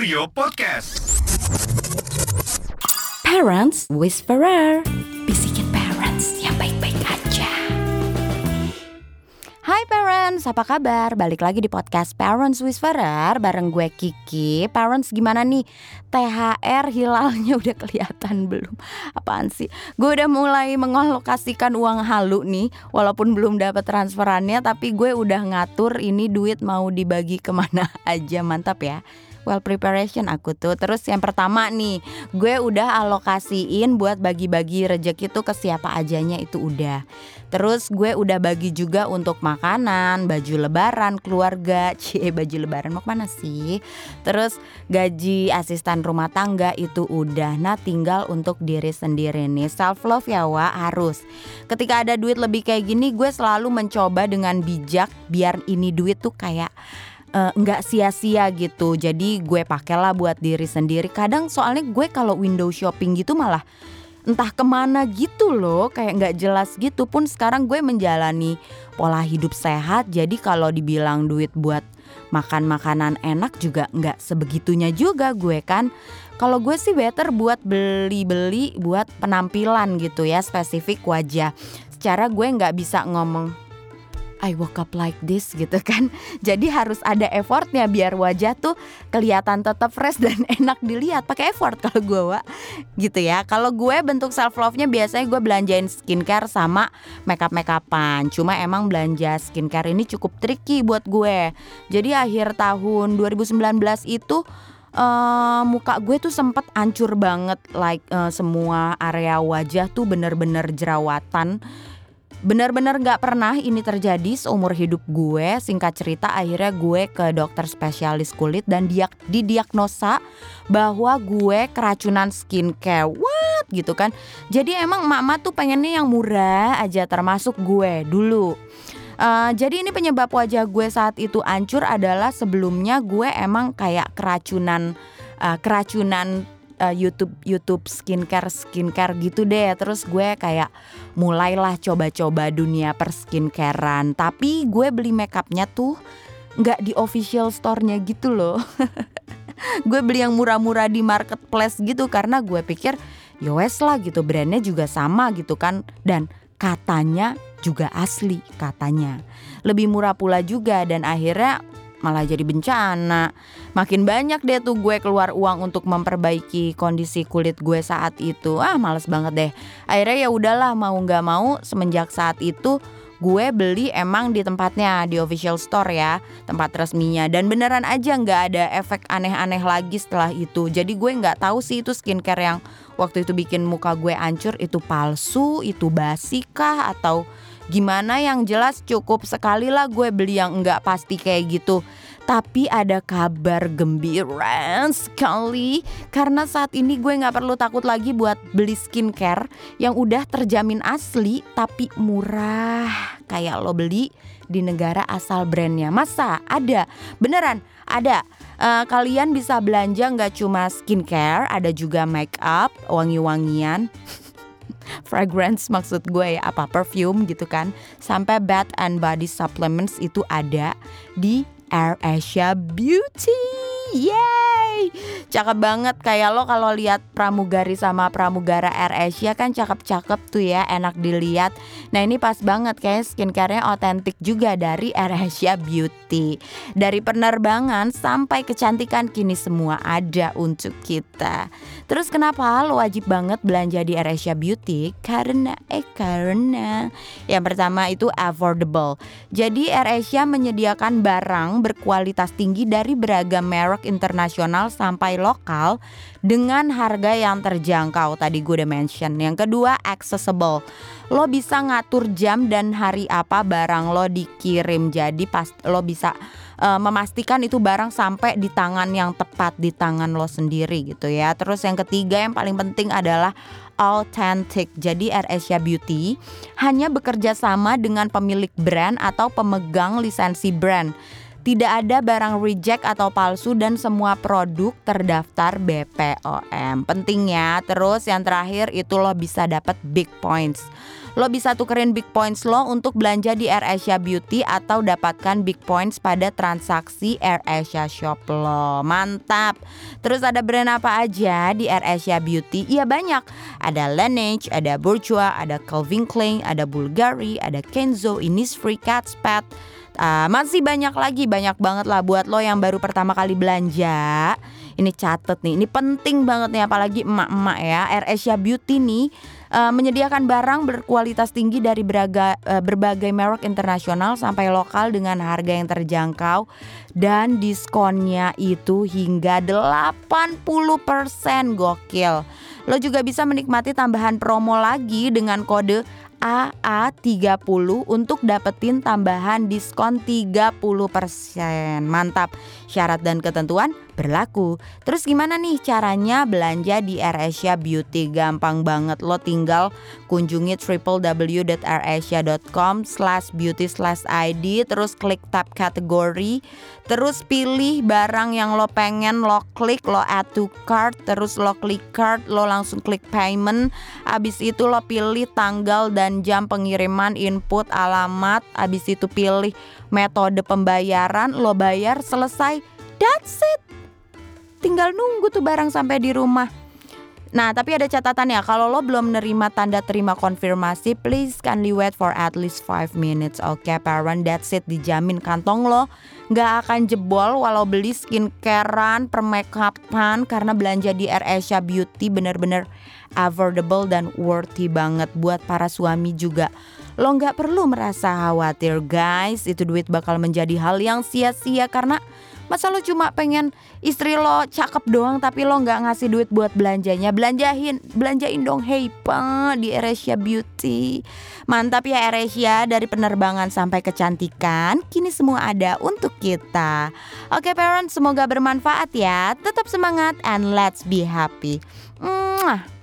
Studio Podcast. Parents Whisperer Bisikin parents yang baik-baik aja Hai parents, apa kabar? Balik lagi di podcast Parents Whisperer bareng gue Kiki Parents gimana nih? THR hilalnya udah kelihatan belum? Apaan sih? Gue udah mulai mengalokasikan uang halu nih Walaupun belum dapat transferannya Tapi gue udah ngatur ini duit mau dibagi ke mana aja Mantap ya well preparation aku tuh. Terus yang pertama nih, gue udah alokasiin buat bagi-bagi rejeki tuh ke siapa ajanya itu udah. Terus gue udah bagi juga untuk makanan, baju lebaran, keluarga, cie baju lebaran mau mana sih? Terus gaji asisten rumah tangga itu udah. Nah tinggal untuk diri sendiri nih self love ya wa harus. Ketika ada duit lebih kayak gini, gue selalu mencoba dengan bijak biar ini duit tuh kayak uh, nggak sia-sia gitu. Jadi gue pakailah buat diri sendiri. Kadang soalnya gue kalau window shopping gitu malah entah ke mana gitu loh kayak nggak jelas gitu. Pun sekarang gue menjalani pola hidup sehat. Jadi kalau dibilang duit buat makan makanan enak juga nggak sebegitunya juga gue kan. Kalau gue sih better buat beli-beli buat penampilan gitu ya spesifik wajah. Secara gue nggak bisa ngomong I woke up like this gitu kan. Jadi harus ada effortnya biar wajah tuh kelihatan tetap fresh dan enak dilihat. Pakai effort kalau gue, Wak. Gitu ya. Kalau gue bentuk self love-nya biasanya gue belanjain skincare sama makeup makeupan. Cuma emang belanja skincare ini cukup tricky buat gue. Jadi akhir tahun 2019 itu uh, muka gue tuh sempet hancur banget like uh, semua area wajah tuh bener-bener jerawatan Benar-benar gak pernah ini terjadi seumur hidup gue. Singkat cerita akhirnya gue ke dokter spesialis kulit Dan dia didiagnosa bahwa gue keracunan skincare. What? gitu kan. Jadi emang mama tuh pengennya yang murah aja termasuk gue dulu. Uh, jadi ini penyebab wajah gue saat itu hancur adalah sebelumnya gue emang kayak keracunan uh, keracunan uh, YouTube YouTube skincare skincare gitu deh. Terus gue kayak mulailah coba-coba dunia perskincarean. Tapi gue beli makeupnya tuh nggak di official store-nya gitu loh. Gue beli yang murah-murah di marketplace gitu karena gue pikir yowes ya lah gitu. Brandnya juga sama gitu kan. Dan katanya juga asli katanya. Lebih murah pula juga dan akhirnya malah jadi bencana. Makin banyak deh tuh gue keluar uang untuk memperbaiki kondisi kulit gue saat itu. Ah, males banget deh. Akhirnya ya udahlah mau nggak mau semenjak saat itu gue beli emang di tempatnya di official store ya tempat resminya dan beneran aja nggak ada efek aneh-aneh lagi setelah itu jadi gue nggak tahu sih itu skincare yang waktu itu bikin muka gue hancur itu palsu itu basi kah atau Gimana yang jelas cukup sekali lah gue beli yang enggak pasti kayak gitu. Tapi ada kabar gembira sekali. Karena saat ini gue nggak perlu takut lagi buat beli skincare yang udah terjamin asli tapi murah. Kayak lo beli di negara asal brandnya. Masa ada? Beneran ada. Uh, kalian bisa belanja nggak cuma skincare ada juga make up wangi-wangian fragrance maksud gue ya apa perfume gitu kan sampai bath and body supplements itu ada di Air Asia Beauty. Yay! Cakep banget kayak lo kalau lihat pramugari sama pramugara Air Asia kan cakep-cakep tuh ya, enak dilihat. Nah, ini pas banget kayak skincarenya otentik juga dari Air Asia Beauty. Dari penerbangan sampai kecantikan kini semua ada untuk kita. Terus kenapa lo wajib banget belanja di Air Asia Beauty? Karena eh karena yang pertama itu affordable. Jadi Air Asia menyediakan barang berkualitas tinggi dari beragam merek internasional sampai lokal dengan harga yang terjangkau tadi gue udah mention. Yang kedua accessible. Lo bisa ngatur jam dan hari apa barang lo dikirim. Jadi pas lo bisa uh, memastikan itu barang sampai di tangan yang tepat di tangan lo sendiri gitu ya. Terus yang ketiga yang paling penting adalah authentic. Jadi Air Asia Beauty hanya bekerja sama dengan pemilik brand atau pemegang lisensi brand Tidak ada barang reject atau palsu dan semua produk terdaftar BPOM. Penting ya. Terus yang terakhir itu lo bisa dapat big points. Lo bisa tukerin big points lo untuk belanja di AirAsia Beauty atau dapatkan big points pada transaksi AirAsia Shop lo. Mantap. Terus ada brand apa aja di AirAsia Beauty? Iya banyak. Ada Laneige, ada Bourjois, ada Calvin Klein, ada Bulgari, ada Kenzo, Innisfree, Cat's Pet. Uh, masih banyak lagi, banyak banget lah buat lo yang baru pertama kali belanja. Ini catet nih, ini penting banget nih apalagi emak-emak ya. AirAsia Beauty nih uh, menyediakan barang berkualitas tinggi dari beraga, uh, berbagai merek internasional sampai lokal dengan harga yang terjangkau dan diskonnya itu hingga 80% gokil. Lo juga bisa menikmati tambahan promo lagi dengan kode AA30 untuk dapetin tambahan diskon 30%. Mantap. Syarat dan ketentuan berlaku. Terus gimana nih caranya belanja di AirAsia Beauty? Gampang banget lo tinggal kunjungi www.airasia.com slash beauty slash ID terus klik tab kategori terus pilih barang yang lo pengen lo klik lo add to cart terus lo klik cart lo langsung klik payment abis itu lo pilih tanggal dan jam pengiriman input alamat abis itu pilih metode pembayaran lo bayar selesai that's it tinggal nunggu tuh barang sampai di rumah. Nah, tapi ada catatan ya, kalau lo belum menerima tanda terima konfirmasi, please kindly wait for at least 5 minutes. Oke, okay, parent, that's it, dijamin kantong lo nggak akan jebol walau beli skincarean, permakeupan karena belanja di AirAsia Beauty bener-bener affordable dan worthy banget buat para suami juga. Lo nggak perlu merasa khawatir guys, itu duit bakal menjadi hal yang sia-sia karena Masa lo cuma pengen istri lo cakep doang tapi lo nggak ngasih duit buat belanjanya? Belanjain, belanjain dong hey pa di Eresia Beauty. Mantap ya Eresia dari penerbangan sampai kecantikan, kini semua ada untuk kita. Oke parents, semoga bermanfaat ya. Tetap semangat and let's be happy. Mwah.